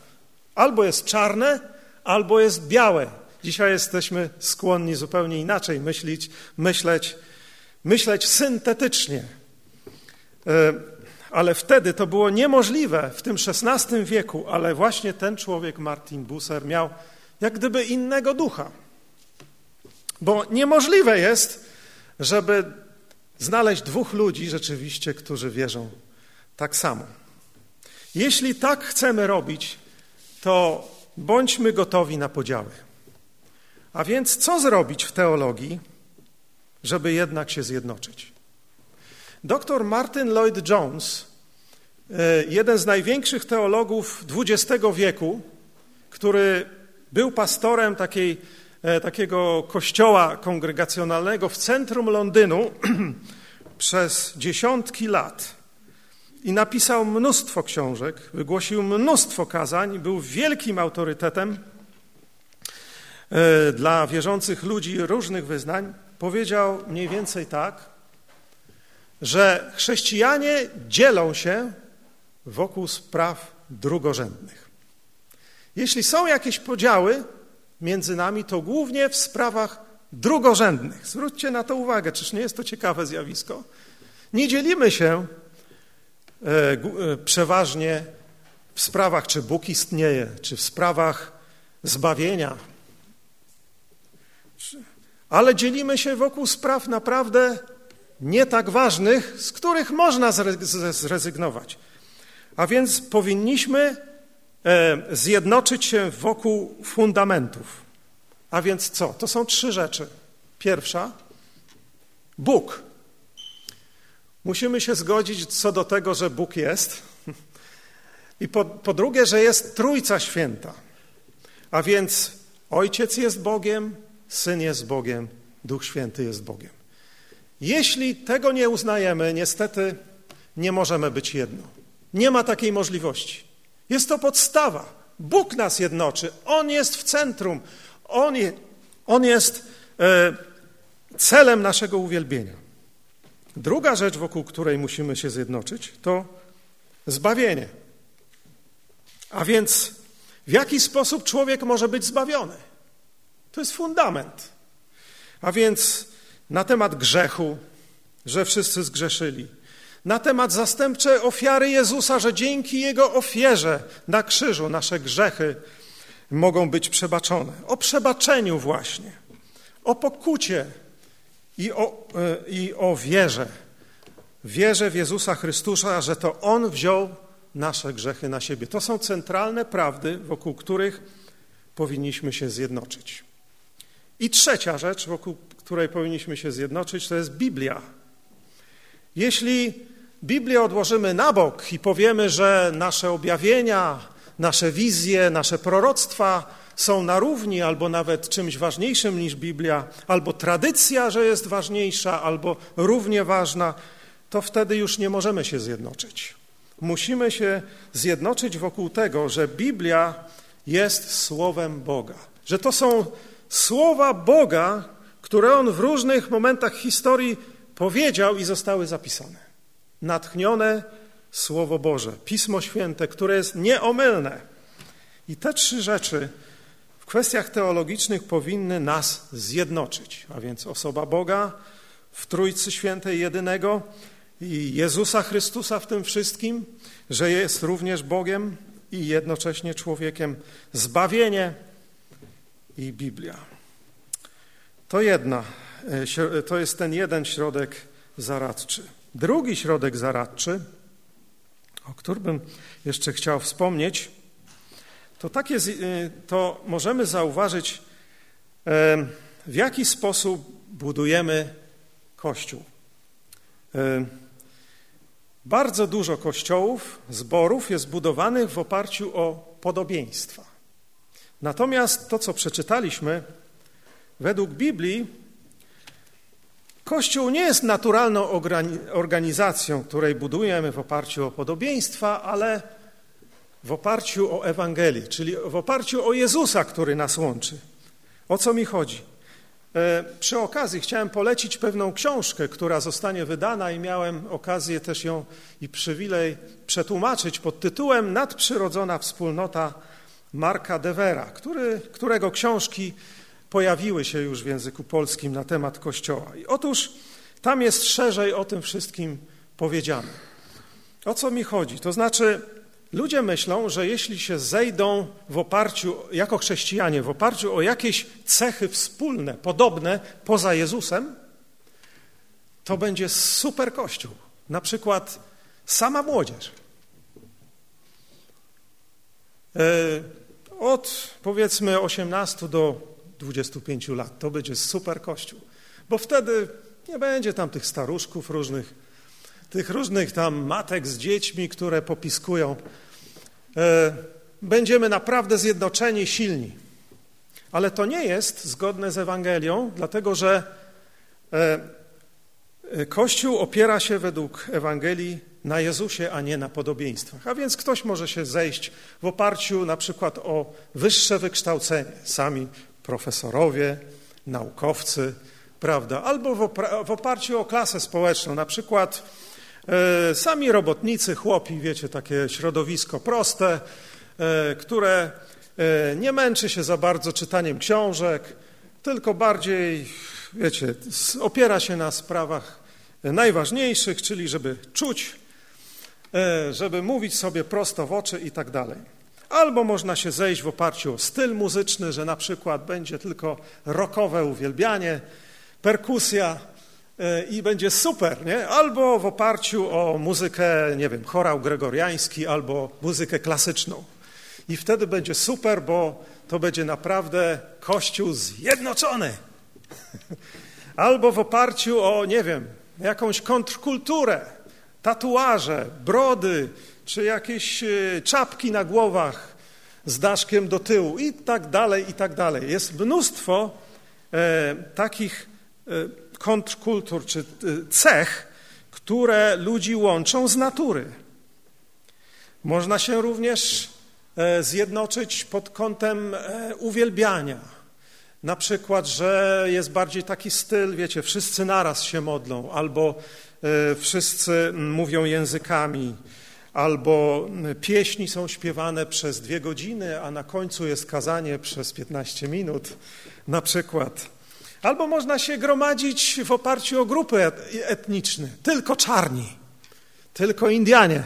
Albo jest czarne, albo jest białe. Dzisiaj jesteśmy skłonni zupełnie inaczej myśleć, myśleć, myśleć syntetycznie. E, ale wtedy to było niemożliwe w tym XVI wieku, ale właśnie ten człowiek, Martin Busser, miał jak gdyby innego ducha. Bo niemożliwe jest, żeby znaleźć dwóch ludzi rzeczywiście, którzy wierzą tak samo. Jeśli tak chcemy robić, to bądźmy gotowi na podziały. A więc co zrobić w teologii, żeby jednak się zjednoczyć? Dr Martin Lloyd Jones, e, jeden z największych teologów XX wieku, który był pastorem takiej, e, takiego kościoła kongregacjonalnego w centrum Londynu przez dziesiątki lat i napisał mnóstwo książek, wygłosił mnóstwo kazań, był wielkim autorytetem e, dla wierzących ludzi różnych wyznań, powiedział mniej więcej tak, że chrześcijanie dzielą się wokół spraw drugorzędnych. Jeśli są jakieś podziały między nami, to głównie w sprawach drugorzędnych. Zwróćcie na to uwagę, czyż nie jest to ciekawe zjawisko? Nie dzielimy się e, e, przeważnie w sprawach, czy Bóg istnieje, czy w sprawach zbawienia, ale dzielimy się wokół spraw naprawdę nie tak ważnych, z których można zrezygnować. A więc powinniśmy e, zjednoczyć się wokół fundamentów. A więc co? To są trzy rzeczy. Pierwsza, Bóg. Musimy się zgodzić co do tego, że Bóg jest. I po, po drugie, że jest Trójca Święta. A więc Ojciec jest Bogiem, Syn jest Bogiem, Duch Święty jest Bogiem. Jeśli tego nie uznajemy, niestety nie możemy być jedno. Nie ma takiej możliwości. Jest to podstawa. Bóg nas jednoczy. On jest w centrum. On, je, on jest e, celem naszego uwielbienia. Druga rzecz, wokół której musimy się zjednoczyć, to zbawienie. A więc w jaki sposób człowiek może być zbawiony? To jest fundament. A więc na temat grzechu, że wszyscy zgrzeszyli, na temat zastępczej ofiary Jezusa, że dzięki Jego ofierze na krzyżu nasze grzechy mogą być przebaczone. O przebaczeniu właśnie, o pokucie i o, e, i o wierze. Wierze w Jezusa Chrystusa, że to On wziął nasze grzechy na siebie. To są centralne prawdy, wokół których powinniśmy się zjednoczyć. I trzecia rzecz, wokół której powinniśmy się zjednoczyć, to jest Biblia. Jeśli Biblię odłożymy na bok i powiemy, że nasze objawienia, nasze wizje, nasze proroctwa są na równi albo nawet czymś ważniejszym niż Biblia, albo tradycja, że jest ważniejsza, albo równie ważna, to wtedy już nie możemy się zjednoczyć. Musimy się zjednoczyć wokół tego, że Biblia jest Słowem Boga, że to są słowa Boga, które On w różnych momentach historii powiedział i zostały zapisane. Natchnione Słowo Boże, Pismo Święte, które jest nieomylne. I te trzy rzeczy w kwestiach teologicznych powinny nas zjednoczyć, a więc osoba Boga w Trójcy Świętej jedynego i Jezusa Chrystusa w tym wszystkim, że jest również Bogiem i jednocześnie człowiekiem, zbawienie i Biblia. To jedna, e, to jest ten jeden środek zaradczy. Drugi środek zaradczy, o którym jeszcze chciał wspomnieć, to, takie, to możemy zauważyć, e, w jaki sposób budujemy Kościół. E, bardzo dużo kościołów, zborów jest budowanych w oparciu o podobieństwa. Natomiast to, co przeczytaliśmy, według Biblii Kościół nie jest naturalną organizacją, której budujemy w oparciu o podobieństwa, ale w oparciu o Ewangelię, czyli w oparciu o Jezusa, który nas łączy. O co mi chodzi? E, przy okazji chciałem polecić pewną książkę, która zostanie wydana i miałem okazję też ją i przywilej przetłumaczyć pod tytułem Nadprzyrodzona wspólnota Marka Devera, który, którego książki pojawiły się już w języku polskim na temat Kościoła. I otóż tam jest szerzej o tym wszystkim powiedziane. O co mi chodzi? To znaczy, ludzie myślą, że jeśli się zejdą w oparciu, jako chrześcijanie, w oparciu o jakieś cechy wspólne, podobne poza Jezusem, to będzie super kościół. Na przykład sama młodzież. E, od powiedzmy 18 do 25 lat to będzie super kościół, bo wtedy nie będzie tam tych staruszków różnych, tych różnych tam matek z dziećmi, które popiskują. E, będziemy naprawdę zjednoczeni, silni. Ale to nie jest zgodne z Ewangelią, dlatego że e, Kościół opiera się według Ewangelii na Jezusie, a nie na podobieństwach. A więc ktoś może się zejść w oparciu na przykład o wyższe wykształcenie, sami profesorowie, naukowcy, prawda, albo w oparciu o klasę społeczną, na przykład e, sami robotnicy, chłopi, wiecie, takie środowisko proste, e, które e, nie męczy się za bardzo czytaniem książek, tylko bardziej, wiecie, opiera się na sprawach najważniejszych, czyli żeby czuć, żeby mówić sobie prosto w oczy i tak dalej. Albo można się zejść w oparciu o styl muzyczny, że na przykład będzie tylko rockowe uwielbianie, perkusja e, i będzie super, nie? Albo w oparciu o muzykę, nie wiem, chorał gregoriański albo muzykę klasyczną. I wtedy będzie super, bo to będzie naprawdę kościół zjednoczony. Albo w oparciu o, nie wiem, jakąś kontrkulturę, tatuaże, brody, czy jakieś e, czapki na głowach z daszkiem do tyłu i tak dalej, i tak dalej. Jest mnóstwo e, takich e, kontrkultur czy e, cech, które ludzi łączą z natury. Można się również e, zjednoczyć pod kątem e, uwielbiania. Na przykład, że jest bardziej taki styl, wiecie, wszyscy naraz się modlą, albo wszyscy mówią językami, albo pieśni są śpiewane przez dwie godziny, a na końcu jest kazanie przez 15 minut, na przykład. Albo można się gromadzić w oparciu o grupy etniczne, tylko czarni, tylko Indianie,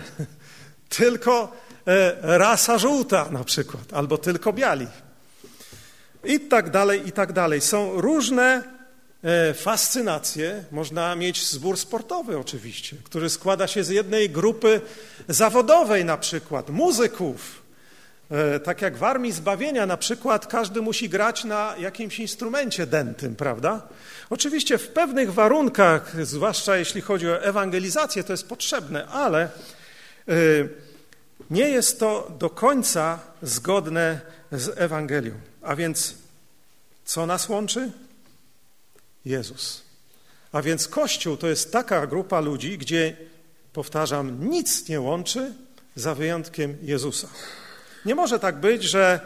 tylko e, rasa żółta na przykład, albo tylko biali. I tak dalej, i tak dalej. Są różne E, fascynację można mieć zbór sportowy oczywiście, który składa się z jednej grupy zawodowej na przykład, muzyków. E, tak jak w Armii Zbawienia na przykład każdy musi grać na jakimś instrumencie dętym, prawda? Oczywiście w pewnych warunkach, zwłaszcza jeśli chodzi o ewangelizację, to jest potrzebne, ale e, nie jest to do końca zgodne z Ewangelią. A więc co nas łączy? Jezus. A więc Kościół to jest taka grupa ludzi, gdzie, powtarzam, nic nie łączy za wyjątkiem Jezusa. Nie może tak być, że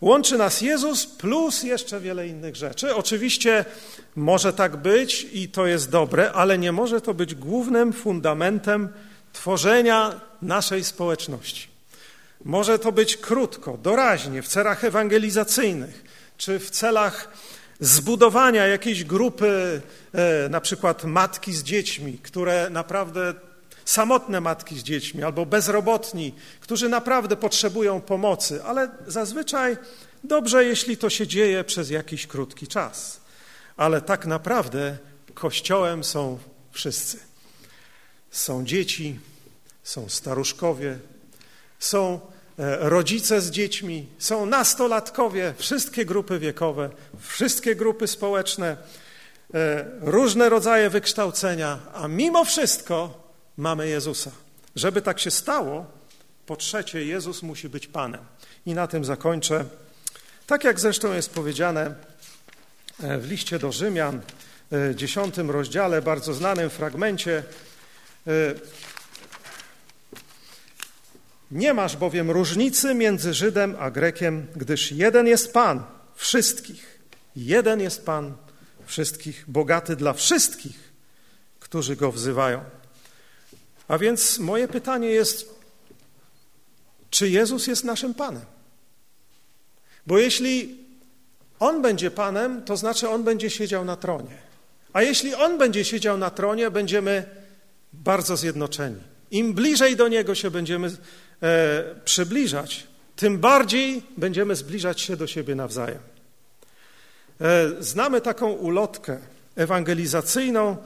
łączy nas Jezus plus jeszcze wiele innych rzeczy. Oczywiście może tak być i to jest dobre, ale nie może to być głównym fundamentem tworzenia naszej społeczności. Może to być krótko, doraźnie, w celach ewangelizacyjnych czy w celach zbudowania jakiejś grupy, e, na przykład matki z dziećmi, które naprawdę samotne matki z dziećmi albo bezrobotni, którzy naprawdę potrzebują pomocy, ale zazwyczaj dobrze, jeśli to się dzieje przez jakiś krótki czas. Ale tak naprawdę kościołem są wszyscy. Są dzieci, są staruszkowie, są rodzice z dziećmi, są nastolatkowie, wszystkie grupy wiekowe, wszystkie grupy społeczne, e, różne rodzaje wykształcenia, a mimo wszystko mamy Jezusa. Żeby tak się stało, po trzecie, Jezus musi być Panem. I na tym zakończę. Tak jak zresztą jest powiedziane e, w liście do Rzymian, dziesiątym rozdziale, bardzo znanym fragmencie, nie masz bowiem różnicy między Żydem a Grekiem, gdyż jeden jest Pan wszystkich. Jeden jest Pan wszystkich, bogaty dla wszystkich, którzy go wzywają. A więc moje pytanie jest, czy Jezus jest naszym Panem? Bo jeśli On będzie Panem, to znaczy On będzie siedział na tronie. A jeśli On będzie siedział na tronie, będziemy bardzo zjednoczeni. Im bliżej do Niego się będziemy e, przybliżać, tym bardziej będziemy zbliżać się do siebie nawzajem. E, znamy taką ulotkę ewangelizacyjną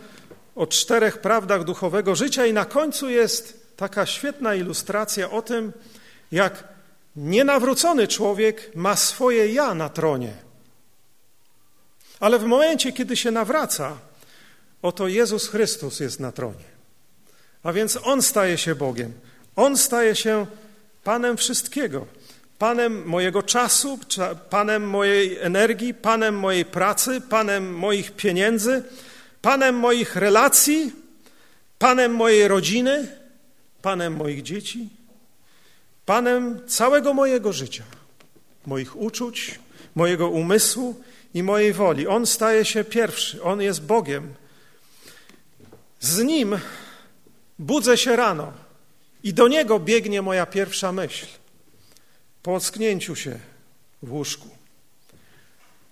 o czterech prawdach duchowego życia i na końcu jest taka świetna ilustracja o tym, jak nienawrócony człowiek ma swoje ja na tronie. Ale w momencie, kiedy się nawraca, oto Jezus Chrystus jest na tronie. A więc On staje się Bogiem. On staje się Panem wszystkiego. Panem mojego czasu, Panem mojej energii, Panem mojej pracy, Panem moich pieniędzy, Panem moich relacji, Panem mojej rodziny, Panem moich dzieci, Panem całego mojego życia, moich uczuć, mojego umysłu i mojej woli. On staje się pierwszy, On jest Bogiem. Z Nim budzę się rano i do Niego biegnie moja pierwsza myśl po ocknięciu się w łóżku.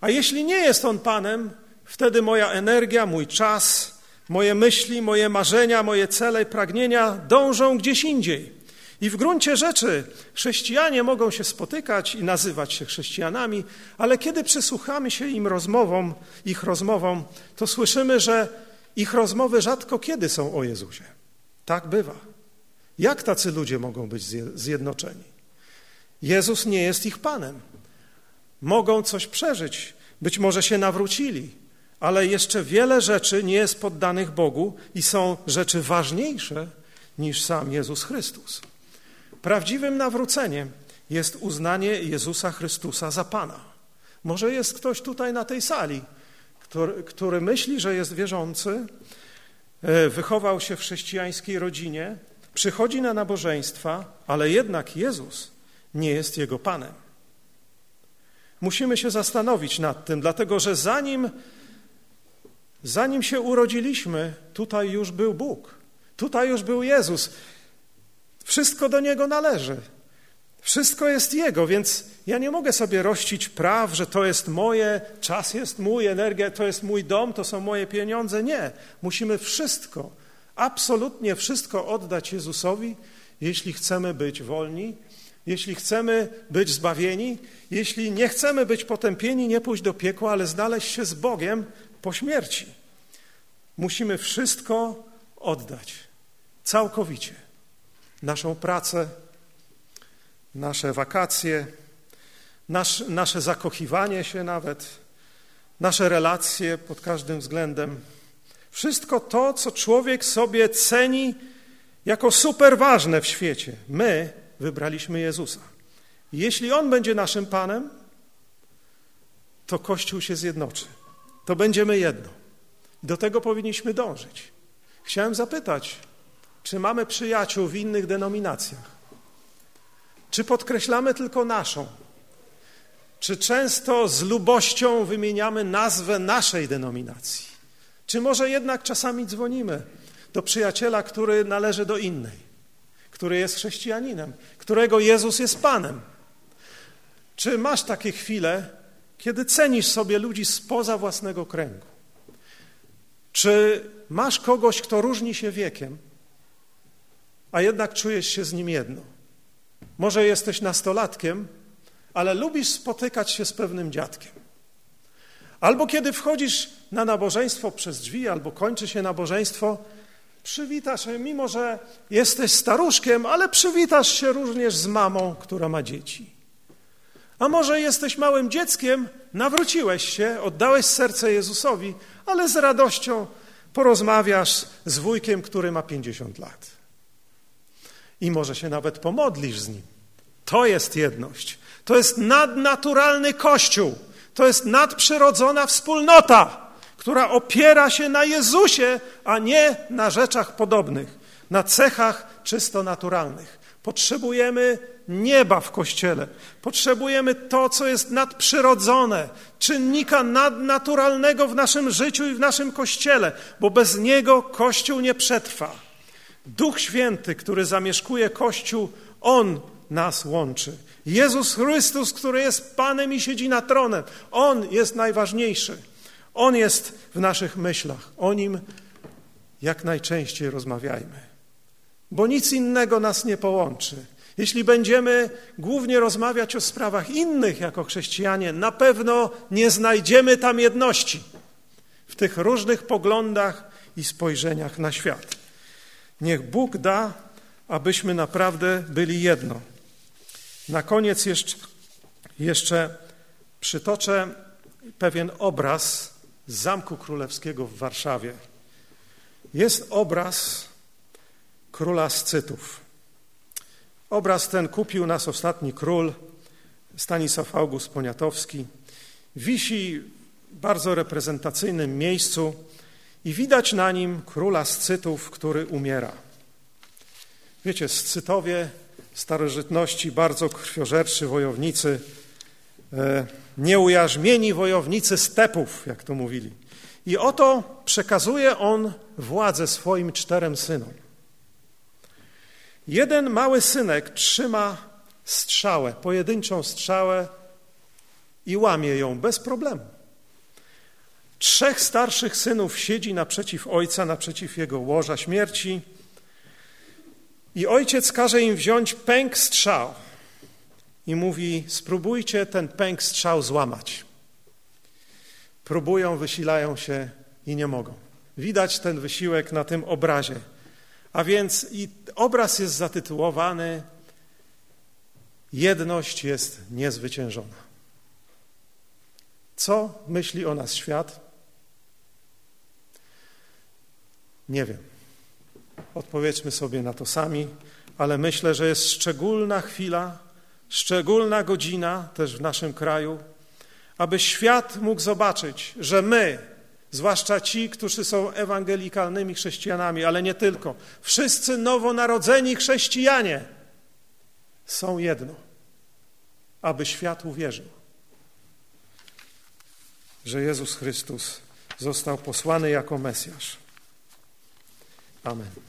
A jeśli nie jest On Panem, wtedy moja energia, mój czas, moje myśli, moje marzenia, moje cele i pragnienia dążą gdzieś indziej. I w gruncie rzeczy chrześcijanie mogą się spotykać i nazywać się chrześcijanami, ale kiedy przysłuchamy się im rozmowom, ich rozmowom, to słyszymy, że ich rozmowy rzadko kiedy są o Jezusie. Tak bywa. Jak tacy ludzie mogą być zjednoczeni? Jezus nie jest ich Panem. Mogą coś przeżyć, być może się nawrócili, ale jeszcze wiele rzeczy nie jest poddanych Bogu i są rzeczy ważniejsze niż sam Jezus Chrystus. Prawdziwym nawróceniem jest uznanie Jezusa Chrystusa za Pana. Może jest ktoś tutaj na tej sali, który, który myśli, że jest wierzący, e, wychował się w chrześcijańskiej rodzinie, przychodzi na nabożeństwa, ale jednak Jezus nie jest jego Panem. Musimy się zastanowić nad tym, dlatego że zanim, zanim się urodziliśmy, tutaj już był Bóg, tutaj już był Jezus. Wszystko do Niego należy. Wszystko jest Jego, więc ja nie mogę sobie rościć praw, że to jest moje, czas jest mój, energia to jest mój dom, to są moje pieniądze. Nie. Musimy wszystko, absolutnie wszystko oddać Jezusowi, jeśli chcemy być wolni, jeśli chcemy być zbawieni, jeśli nie chcemy być potępieni, nie pójść do piekła, ale znaleźć się z Bogiem po śmierci. Musimy wszystko oddać, całkowicie naszą pracę, nasze wakacje, nasz, nasze zakochiwanie się nawet, nasze relacje pod każdym względem. Wszystko to, co człowiek sobie ceni jako super ważne w świecie. My wybraliśmy Jezusa. Jeśli On będzie naszym Panem, to Kościół się zjednoczy. To będziemy jedno. Do tego powinniśmy dążyć. Chciałem zapytać, czy mamy przyjaciół w innych denominacjach? Czy podkreślamy tylko naszą? Czy często z lubością wymieniamy nazwę naszej denominacji? Czy może jednak czasami dzwonimy do przyjaciela, który należy do innej, który jest chrześcijaninem, którego Jezus jest Panem? Czy masz takie chwile, kiedy cenisz sobie ludzi spoza własnego kręgu? Czy masz kogoś, kto różni się wiekiem, a jednak czujesz się z nim jedno. Może jesteś nastolatkiem, ale lubisz spotykać się z pewnym dziadkiem. Albo kiedy wchodzisz na nabożeństwo przez drzwi, albo kończy się nabożeństwo, przywitasz się, mimo że jesteś staruszkiem, ale przywitasz się również z mamą, która ma dzieci. A może jesteś małym dzieckiem, nawróciłeś się, oddałeś serce Jezusowi, ale z radością porozmawiasz z wujkiem, który ma 50 lat i może się nawet pomodlisz z nim. To jest jedność. To jest nadnaturalny Kościół. To jest nadprzyrodzona wspólnota, która opiera się na Jezusie, a nie na rzeczach podobnych, na cechach czysto naturalnych. Potrzebujemy nieba w Kościele. Potrzebujemy to, co jest nadprzyrodzone, czynnika nadnaturalnego w naszym życiu i w naszym Kościele, bo bez niego Kościół nie przetrwa. Duch Święty, który zamieszkuje Kościół, On nas łączy. Jezus Chrystus, który jest Panem i siedzi na tronem, On jest najważniejszy. On jest w naszych myślach. O Nim jak najczęściej rozmawiajmy, bo nic innego nas nie połączy. Jeśli będziemy głównie rozmawiać o sprawach innych jako chrześcijanie, na pewno nie znajdziemy tam jedności w tych różnych poglądach i spojrzeniach na świat. Niech Bóg da, abyśmy naprawdę byli jedno. Na koniec jeszcze, jeszcze przytoczę pewien obraz z Zamku Królewskiego w Warszawie. Jest obraz króla Scytów. Obraz ten kupił nas ostatni król, Stanisław August Poniatowski. Wisi w bardzo reprezentacyjnym miejscu i widać na nim króla Scytów, który umiera. Wiecie, Scytowie starożytności, bardzo krwiożerczy wojownicy, e, nieujarzmieni wojownicy stepów, jak to mówili. I oto przekazuje on władzę swoim czterem synom. Jeden mały synek trzyma strzałę, pojedynczą strzałę i łamie ją bez problemu. Trzech starszych synów siedzi naprzeciw ojca, naprzeciw jego łoża śmierci i ojciec każe im wziąć pęk strzał i mówi: Spróbujcie ten pęk strzał złamać. Próbują, wysilają się i nie mogą. Widać ten wysiłek na tym obrazie. A więc i obraz jest zatytułowany Jedność jest niezwyciężona. Co myśli o nas świat? Nie wiem. Odpowiedzmy sobie na to sami, ale myślę, że jest szczególna chwila, szczególna godzina też w naszym kraju, aby świat mógł zobaczyć, że my, zwłaszcza ci, którzy są ewangelikalnymi chrześcijanami, ale nie tylko, wszyscy nowonarodzeni chrześcijanie są jedno, aby świat uwierzył, że Jezus Chrystus został posłany jako Mesjasz. Amen.